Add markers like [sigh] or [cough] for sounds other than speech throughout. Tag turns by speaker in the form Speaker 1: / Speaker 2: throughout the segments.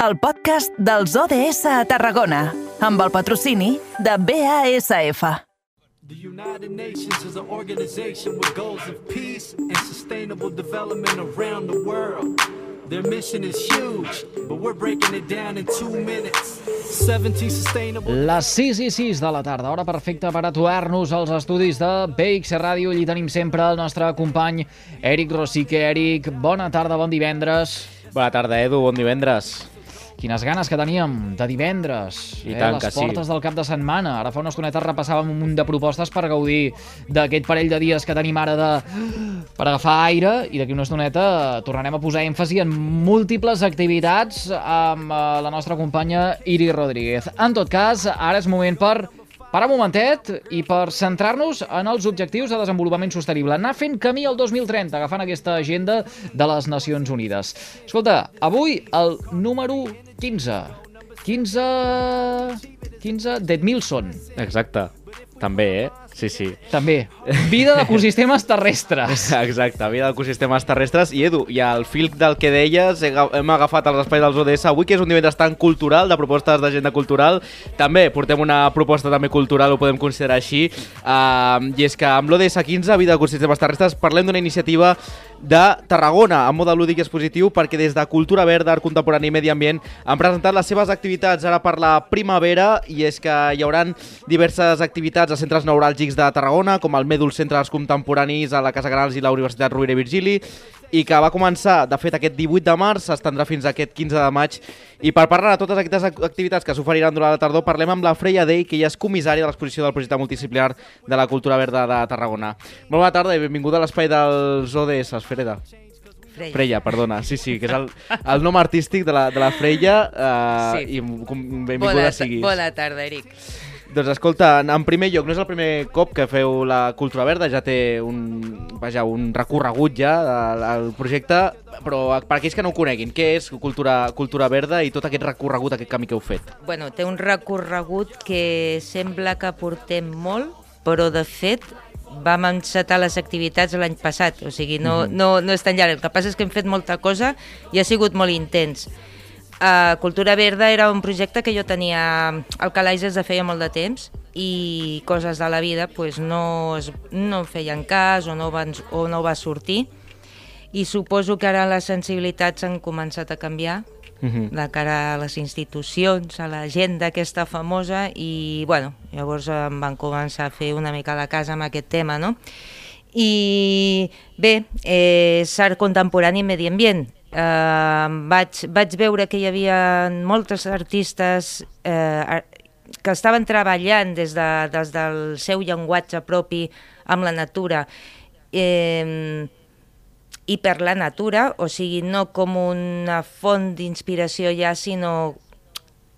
Speaker 1: el podcast dels ODS a Tarragona, amb el patrocini de BASF.
Speaker 2: The United Nations is an organization with goals of peace and sustainable development around the world. Their mission is huge, but we're breaking it down in two minutes. 17 sustainable.
Speaker 3: Les 6 i 6 de la tarda, hora perfecta per aturar-nos als estudis de BX Ràdio. Allí tenim sempre el nostre company Eric Rosique. Eric, bona tarda, bon divendres.
Speaker 4: Bona tarda, Edu, bon divendres.
Speaker 3: Quines ganes que teníem de divendres.
Speaker 4: I
Speaker 3: eh?
Speaker 4: tant
Speaker 3: Les
Speaker 4: que sí.
Speaker 3: portes del cap de setmana. Ara fa una estoneta repassàvem un munt de propostes per gaudir d'aquest parell de dies que tenim ara de... per agafar aire i d'aquí una estoneta tornarem a posar èmfasi en múltiples activitats amb eh, la nostra companya Iri Rodríguez. En tot cas, ara és moment per parar un momentet i per centrar-nos en els objectius de desenvolupament sostenible, anar fent camí al 2030, agafant aquesta agenda de les Nacions Unides. Escolta, avui el número 15. 15... 15 d'Edmilson,
Speaker 4: Exacte. També, eh? Sí, sí.
Speaker 3: també. Vida d'ecosistemes terrestres. [laughs]
Speaker 4: Exacte, vida d'ecosistemes terrestres. I Edu, i al fil del que deies, hem agafat els espais dels ODS avui, que és un divendres tan cultural, de propostes d'agenda cultural. També portem una proposta també cultural, ho podem considerar així. Uh, I és que amb l'ODS 15, vida d'ecosistemes terrestres, parlem d'una iniciativa de Tarragona, amb mode lúdic i expositiu, perquè des de Cultura Verda, Art Contemporani i Medi Ambient han presentat les seves activitats ara per la primavera i és que hi hauran diverses activitats a centres neuràlgics de Tarragona, com el Mèdul d'Arts Contemporanis a la Casa Canals i la Universitat Rovira i Virgili, i que va començar, de fet, aquest 18 de març, s'estendrà fins aquest 15 de maig. I per parlar de totes aquestes ac- activitats que s'oferiran durant la tardor, parlem amb la Freya Day, que ella és comissària de l'exposició del projecte multidisciplinar de la Cultura Verda de Tarragona. Molt bona tarda i benvinguda a l'espai dels ODS, Freda.
Speaker 5: Freya.
Speaker 4: Freya, perdona, sí, sí, que és el, el nom artístic de la, de la Freya uh,
Speaker 5: Sí.
Speaker 4: i benvinguda
Speaker 5: Bona,
Speaker 4: siguis.
Speaker 5: bona tarda, Eric.
Speaker 4: Doncs escolta, en, primer lloc, no és el primer cop que feu la Cultura Verda, ja té un, vaja, un recorregut ja al projecte, però per aquells que no ho coneguin, què és Cultura, Cultura Verda i tot aquest recorregut, aquest camí que heu fet?
Speaker 5: Bueno, té un recorregut que sembla que portem molt, però de fet vam encetar les activitats l'any passat, o sigui, no, no, no és tan llarg. El que passa és que hem fet molta cosa i ha sigut molt intens. Uh, Cultura Verda era un projecte que jo tenia al calaix des de feia molt de temps i coses de la vida pues, no, es, no feien cas o no, van, o no va sortir i suposo que ara les sensibilitats han començat a canviar
Speaker 4: Mhm.
Speaker 5: de cara a les institucions, a l'agenda aquesta famosa i bueno, llavors em van començar a fer una mica la casa amb aquest tema, no? I bé, eh, és art contemporani i medi ambient. Eh, vaig, vaig veure que hi havia moltes artistes eh, que estaven treballant des, de, des del seu llenguatge propi amb la natura. Eh, i per la natura, o sigui, no com una font d'inspiració ja, sinó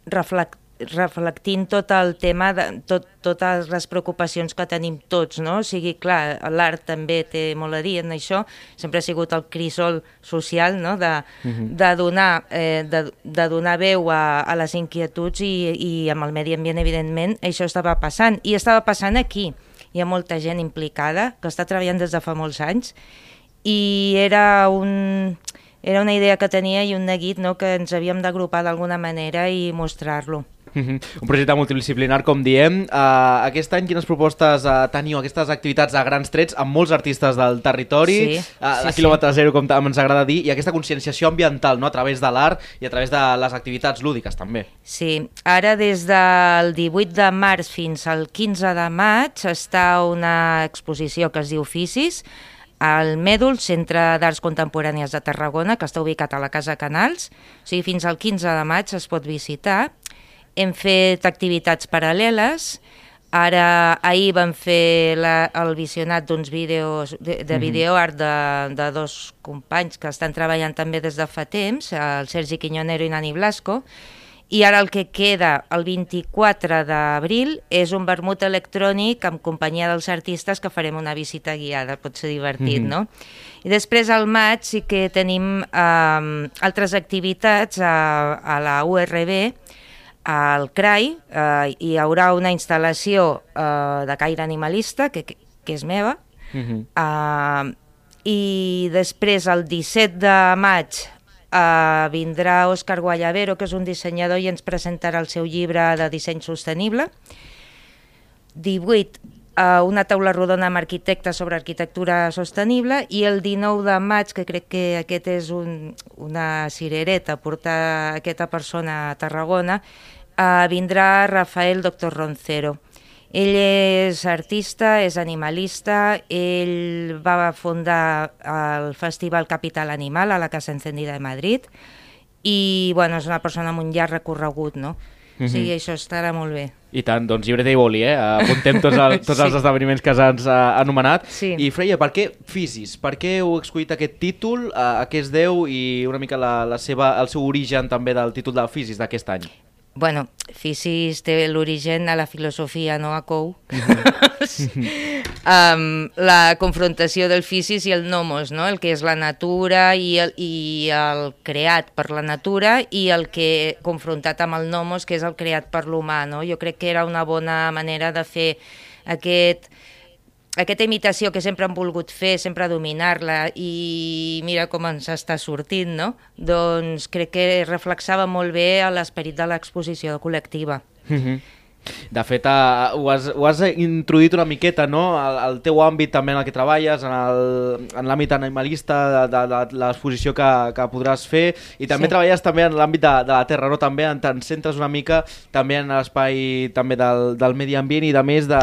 Speaker 5: reflect, reflectint tot el tema, de, tot, totes les preocupacions que tenim tots, no? O sigui, clar, l'art també té molt a dir en això, sempre ha sigut el crisol social, no?, de, de, donar, eh, de, de donar veu a, a les inquietuds i, i amb el medi ambient, evidentment, això estava passant, i estava passant aquí. Hi ha molta gent implicada que està treballant des de fa molts anys i era un, era una idea que tenia i un neguit no, que ens havíem d'agrupar d'alguna manera i mostrar-lo.
Speaker 4: Mhm. Un projecte multidisciplinar, com diem. Uh, aquest any quines propostes uh, teniu, aquestes activitats a grans trets amb molts artistes del territori,
Speaker 5: Sí,
Speaker 4: uh,
Speaker 5: sí, sí.
Speaker 4: quilòmetre zero, com ens agrada dir, i aquesta conscienciació ambiental no? a través de l'art i a través de les activitats lúdiques, també.
Speaker 5: Sí, ara des del 18 de març fins al 15 de maig està una exposició que es diu Oficis, al Mèdul, Centre d'Arts Contemporànies de Tarragona, que està ubicat a la Casa Canals. O sigui, fins al 15 de maig es pot visitar. Hem fet activitats paral·leles. Ara, ahir vam fer la, el visionat d'uns vídeos de, de videoart de, de dos companys que estan treballant també des de fa temps, el Sergi Quiñonero i Nani Blasco, i ara el que queda el 24 d'abril és un vermut electrònic amb companyia dels artistes que farem una visita guiada, pot ser divertit, no? I després al maig sí que tenim eh, altres activitats a, a la URB, al CRAI, eh, hi haurà una instal·lació eh, de caire animalista, que, que, que és meva,
Speaker 4: Mhm.
Speaker 5: Uh, I després, el 17 de maig, uh, vindrà Òscar Guayavero, que és un dissenyador, i ens presentarà el seu llibre de disseny sostenible. 18, uh, una taula rodona amb arquitectes sobre arquitectura sostenible i el 19 de maig, que crec que aquest és un, una cirereta, portar aquesta persona a Tarragona, uh, vindrà Rafael Doctor Roncero. Ell és artista, és animalista, ell va fundar el Festival Capital Animal a la Casa Encendida de Madrid i bueno, és una persona amb un llarg recorregut, no? O sigui, això estarà molt bé.
Speaker 4: I tant, doncs llibreta i boli, eh? Apuntem tots, el, [laughs] tots sí. els esdeveniments que s'han anomenat.
Speaker 5: Sí.
Speaker 4: I Freya, per què Fisis? Per què heu escollit aquest títol, uh, a què es deu i una mica la, la seva, el seu origen també del títol del Fisis d'aquest any?
Speaker 5: Bueno, Fisis té l'origen a la filosofia, no a Cou. [laughs] um, la confrontació del Fisis i el Nomos, no? el que és la natura i el, i el creat per la natura i el que confrontat amb el Nomos, que és el creat per l'humà. No? Jo crec que era una bona manera de fer aquest aquesta imitació que sempre han volgut fer, sempre dominar-la i mira com ens està sortint, no? Doncs crec que reflexava molt bé l'esperit de l'exposició col·lectiva.
Speaker 4: Mm -hmm. De fet, uh, ho, has, ho has introduït una miqueta, no?, al, al teu àmbit també en el que treballes, en l'àmbit animalista, de, de, de l'exposició que, que podràs fer, i també
Speaker 5: Sí.
Speaker 4: treballes també en l'àmbit de, de la terra, no?, també en, te'n centres una mica també en l'espai també del, del medi ambient i de més de,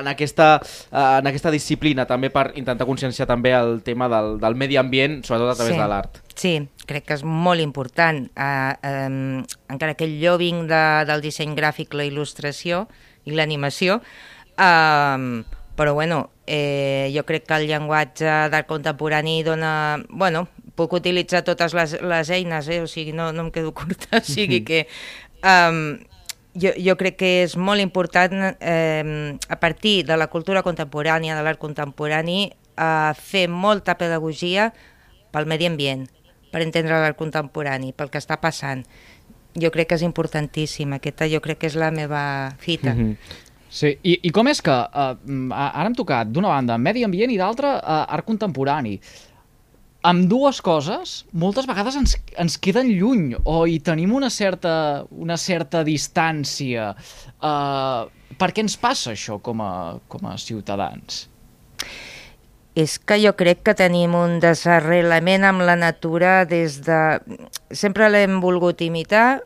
Speaker 4: en, aquesta, uh, en aquesta disciplina també per intentar conscienciar també el tema del, del medi ambient, sobretot a través
Speaker 5: Sí.
Speaker 4: de l'art.
Speaker 5: Sí, crec que és molt important. Uh, um, encara que el llobing de, del disseny gràfic, la il·lustració i l'animació, um, però bueno, eh, jo crec que el llenguatge d'art contemporani dona... Bueno, puc utilitzar totes les, les eines, eh? o sigui, no, no em quedo curta, o sigui que... Um, jo, jo crec que és molt important eh, a partir de la cultura contemporània, de l'art contemporani, eh, fer molta pedagogia pel medi ambient, per entendre l'art contemporani, pel que està passant. Jo crec que és importantíssim, aquesta jo crec que és la meva fita. Mm -hmm.
Speaker 3: Sí, I, i com és que uh, ara hem tocat d'una banda medi ambient i d'altra uh, art contemporani? Amb dues coses, moltes vegades ens, ens queden lluny o hi tenim una certa, una certa distància. Uh, per què ens passa això com a, com a ciutadans?
Speaker 5: És que jo crec que tenim un desarrelament amb la natura des de... Sempre l'hem volgut imitar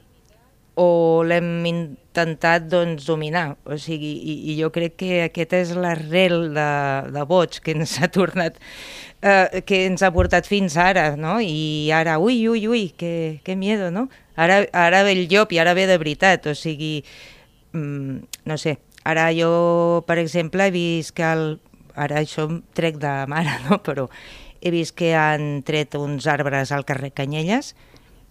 Speaker 5: o l'hem intentat doncs, dominar. O sigui, i, i jo crec que aquesta és l'arrel de, de boig que ens ha tornat eh, que ens ha portat fins ara, no? I ara, ui, ui, ui, que, que miedo, no? Ara, ara ve el llop i ara ve de veritat, o sigui, mm, no sé, ara jo, per exemple, he vist que el, ara això em trec de mare, no? però he vist que han tret uns arbres al carrer Canyelles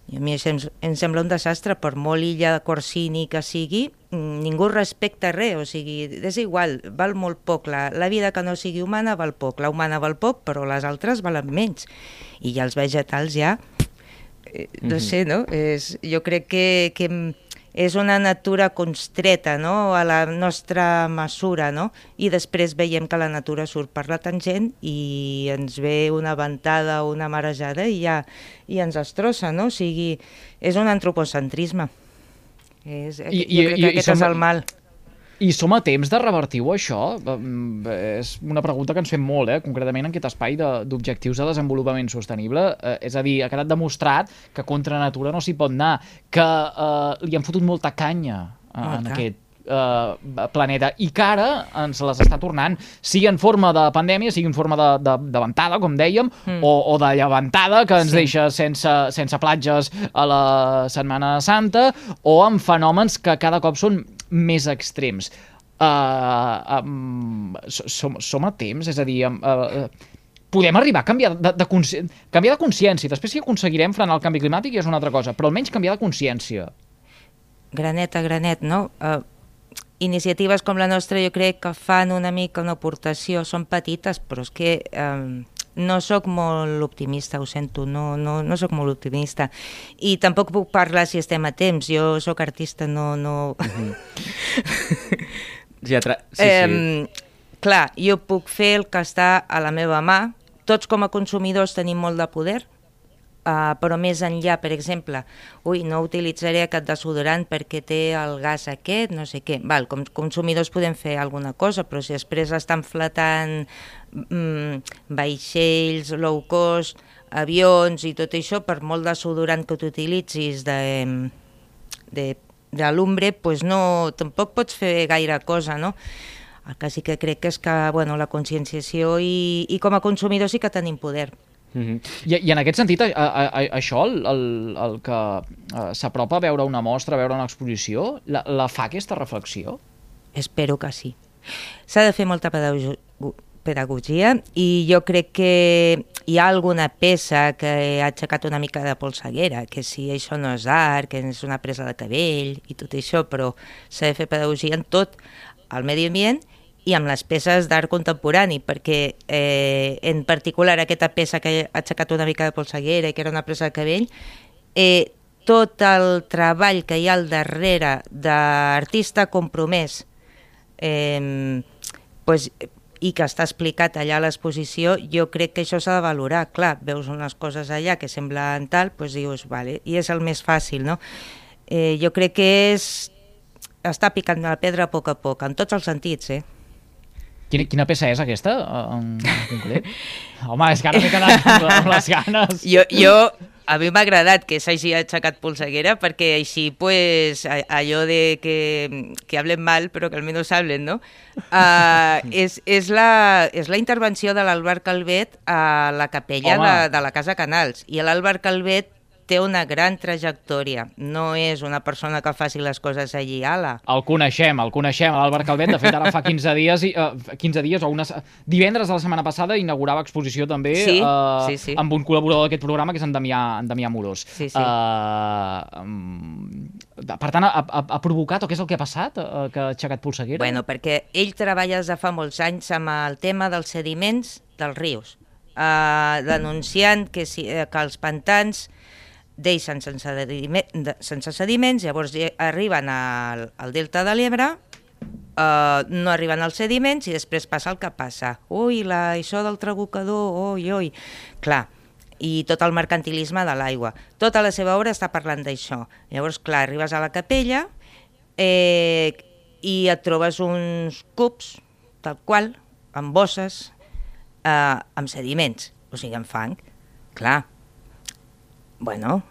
Speaker 5: i a mi això em, em sembla un desastre, per molt illa de Corsini que sigui, mm, ningú respecta res, o sigui, és igual, val molt poc, la, la vida que no sigui humana val poc, la humana val poc, però les altres valen menys, i ja els vegetals ja, eh, no sé, no? És, jo crec que, que és una natura constreta no? a la nostra mesura no? i després veiem que la natura surt per la tangent i ens ve una ventada o una marejada i ja i ens destrossa, no? o sigui, és un antropocentrisme. És,
Speaker 3: I-
Speaker 5: I, jo crec
Speaker 3: i-
Speaker 5: que
Speaker 3: i
Speaker 5: aquest és
Speaker 3: som-
Speaker 5: el mal.
Speaker 3: I som a temps de revertir-ho, això? Mm, És una pregunta que ens fem molt, eh? concretament en aquest espai de- d'objectius de, de desenvolupament sostenible. Eh, és a dir, ha quedat demostrat que contra natura no s'hi pot anar, que eh, li han fotut molta canya eh, en aquest eh, planeta i que ara ens les està tornant, sigui en forma de pandèmia, sigui en forma de, de, de ventada, com dèiem, mm. o, o de llevantada, que ens
Speaker 5: Sí.
Speaker 3: deixa sense, sense platges a la Setmana Santa, o amb fenòmens que cada cop són més extrems. Uh, um, som, som a temps, és a dir, um, uh, uh, podem arribar a canviar de, de, consci... canviar de consciència. Després si aconseguirem frenar el canvi climàtic ja és una altra cosa, però almenys canviar de consciència.
Speaker 5: granet a granet, no? Uh, iniciatives com la nostra jo crec que fan una mica una aportació, són petites, però és que um, no sóc molt optimista, ho sento, no, no, no sóc molt optimista. I tampoc puc parlar si estem a temps, jo sóc artista, no... no... [laughs]
Speaker 4: Ja tra... sí, sí.
Speaker 5: Em, clar, jo puc fer el que està a la meva mà, tots com a consumidors tenim molt de poder, Uh, però més enllà, per exemple, ui, no utilitzaré aquest desodorant perquè té el gas aquest, no sé què. Val, com consumidors podem fer alguna cosa, però si després estan flatant mm, vaixells, low cost, avions i tot això, per molt desodorant que t'utilitzis de, de, de l'umbre, pues no, tampoc pots fer gaire cosa, no? El que sí que crec que és que bueno, la conscienciació i, i com a consumidor sí que tenim poder.
Speaker 3: Mm -hmm. I, I en aquest sentit, a, a, a, això, el, el, el que uh, s'apropa a veure una mostra, a veure una exposició, la, la fa aquesta reflexió?
Speaker 5: Espero que sí. S'ha de fer molta pedagogia i jo crec que hi ha alguna peça que ha aixecat una mica de polseguera, que si això no és art, que és una presa de cabell i tot això, però s'ha de fer pedagogia en tot el medi ambient i amb les peces d'art contemporani, perquè eh, en particular aquesta peça que ha aixecat una mica de polseguera i que era una presa de cabell, eh, tot el treball que hi ha al darrere d'artista compromès eh, pues, i que està explicat allà a l'exposició, jo crec que això s'ha de valorar. Clar, veus unes coses allà que semblen tal, pues dius, vale, i és el més fàcil, no? Eh, jo crec que és està picant la pedra a poc a poc, en tots els sentits, eh?
Speaker 3: Quina, quina peça és aquesta, en, en concret? [laughs] Home, és que ara m'he quedat amb, amb les ganes.
Speaker 5: Jo, jo a mi m'ha agradat que s'hagi aixecat polseguera perquè així, pues, allò de que, que hablen mal però que almenys hablen, no? Uh, [laughs] és, és, la, és la intervenció de l'Albert Calvet a la capella de, de la Casa Canals. I l'Albert Calvet té una gran trajectòria. No és una persona que faci les coses allí, ala.
Speaker 3: El coneixem, el coneixem, l'Àlvar Calvet. De fet, ara fa 15 dies, i, uh, 15 dies o unes... divendres de la setmana passada inaugurava exposició també
Speaker 5: sí, uh, sí, sí.
Speaker 3: amb un col·laborador d'aquest programa, que és en Damià, en Damià Morós.
Speaker 5: Sí, sí. Uh,
Speaker 3: um, per tant, ha, ha, ha provocat, o què és el que ha passat, uh, que ha aixecat polseguera?
Speaker 5: Bueno, perquè ell treballa des de fa molts anys amb el tema dels sediments dels rius, uh, denunciant que, si, que els pantans deixen sense, de, sense sediments, llavors arriben al, al delta de l'Ebre, uh, no arriben als sediments i després passa el que passa. Ui, la, això del trabucador, ui, ui. Clar, i tot el mercantilisme de l'aigua. Tota la seva obra està parlant d'això. Llavors, clar, arribes a la capella eh, i et trobes uns cubs, tal qual, amb bosses, eh, amb sediments, o sigui, amb fang. Clar, Bueno,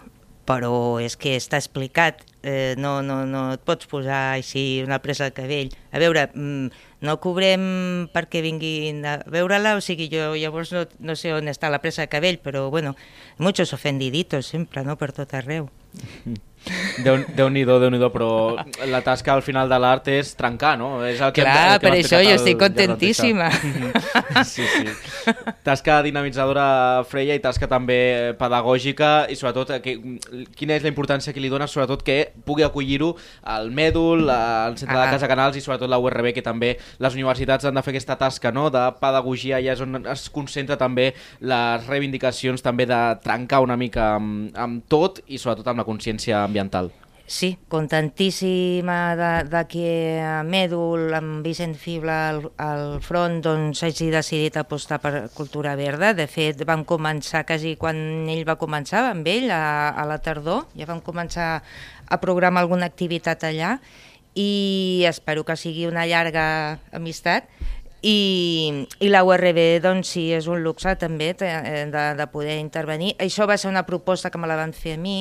Speaker 5: però és que està explicat, eh, no, no, no et pots posar així una presa de cabell. A veure, mm, no cobrem perquè vinguin a veure-la, o sigui, jo llavors no, no sé on està la presa de cabell, però bueno, muchos ofendiditos sempre, no?, per tot arreu.
Speaker 4: Déu-n'hi-do, déu nhi déu però la tasca al final de l'art és trencar, no? És el que
Speaker 5: Clar, hem, el que per això jo estic contentíssima. [laughs]
Speaker 4: sí, sí. Tasca dinamitzadora, Freya, i tasca també pedagògica, i sobretot, que, quina és la importància que li dona, sobretot que pugui acollir-ho al Mèdul, al Centre ah. de Casa Canals i sobretot la URB, que també les universitats han de fer aquesta tasca no? de pedagogia, i és on es concentra també les reivindicacions també de trencar una mica amb, amb tot i sobretot amb la consciència ambiental.
Speaker 5: Sí, contentíssima de, de que a Mèdul, amb Vicent Fibla al, al front, doncs hagi decidit apostar per cultura verda. De fet, vam començar quasi quan ell va començar, amb ell, a, a la tardor, ja vam començar a programar alguna activitat allà i espero que sigui una llarga amistat i, i la URB doncs sí, és un luxe també de, de, de poder intervenir. Això va ser una proposta que me la van fer a mi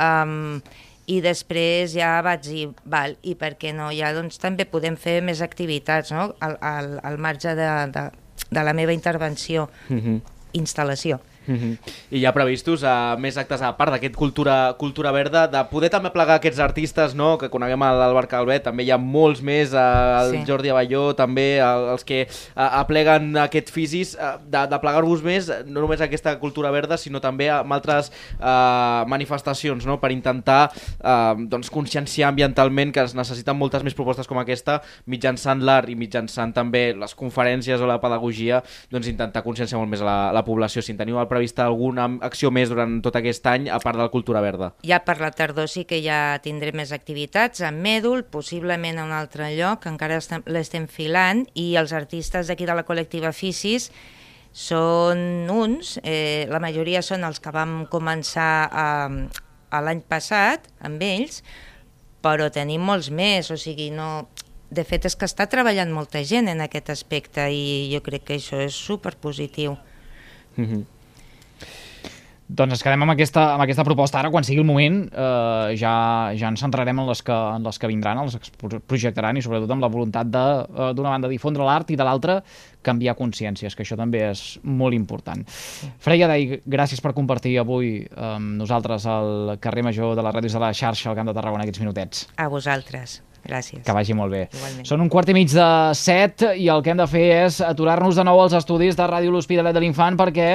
Speaker 5: um, i després ja vaig dir, val, i per què no, ja doncs també podem fer més activitats no? al, al, al marge de, de, de la meva intervenció, mm -hmm. instal·lació.
Speaker 4: Mm -hmm. I hi ha previstos uh, més actes a part d'aquest cultura, cultura verda, de poder també plegar aquests artistes, no? que coneguem l'Albert Calvet, també hi ha molts més, uh, el sí. Jordi Avalló, també uh, els que uh, apleguen aquests fisis, uh, de, de plegar-vos més, no només aquesta cultura verda, sinó també amb altres uh, manifestacions, no? per intentar uh, doncs, conscienciar ambientalment que es necessiten moltes més propostes com aquesta, mitjançant l'art i mitjançant també les conferències o la pedagogia, doncs intentar conscienciar molt més a la, a la població. Si en teniu el prevista alguna acció més durant tot aquest any, a part de la Cultura Verda?
Speaker 5: Ja per la tardor sí que ja tindré més activitats, a Mèdul, possiblement a un altre lloc, encara l'estem filant, i els artistes d'aquí de la col·lectiva Ficis són uns, eh, la majoria són els que vam començar a, a l'any passat amb ells, però tenim molts més, o sigui, no... De fet, és que està treballant molta gent en aquest aspecte i jo crec que això és superpositiu.
Speaker 4: Mhm.
Speaker 3: Doncs ens quedem amb aquesta, amb aquesta proposta. Ara, quan sigui el moment, eh, ja, ja ens centrarem en les, que, en les que vindran, en les que projectaran i sobretot amb la voluntat de, eh, d'una banda, difondre l'art i de l'altra, canviar consciències, que això també és molt important. Freia Dei, gràcies per compartir avui amb nosaltres al carrer Major de les ràdios de la xarxa al Camp de Tarragona aquests minutets.
Speaker 5: A vosaltres. Gràcies.
Speaker 3: Que vagi molt bé.
Speaker 5: Igualment.
Speaker 3: Són un quart i mig de set i el que hem de fer és aturar-nos de nou als estudis de Ràdio L'Hospitalet de l'Infant perquè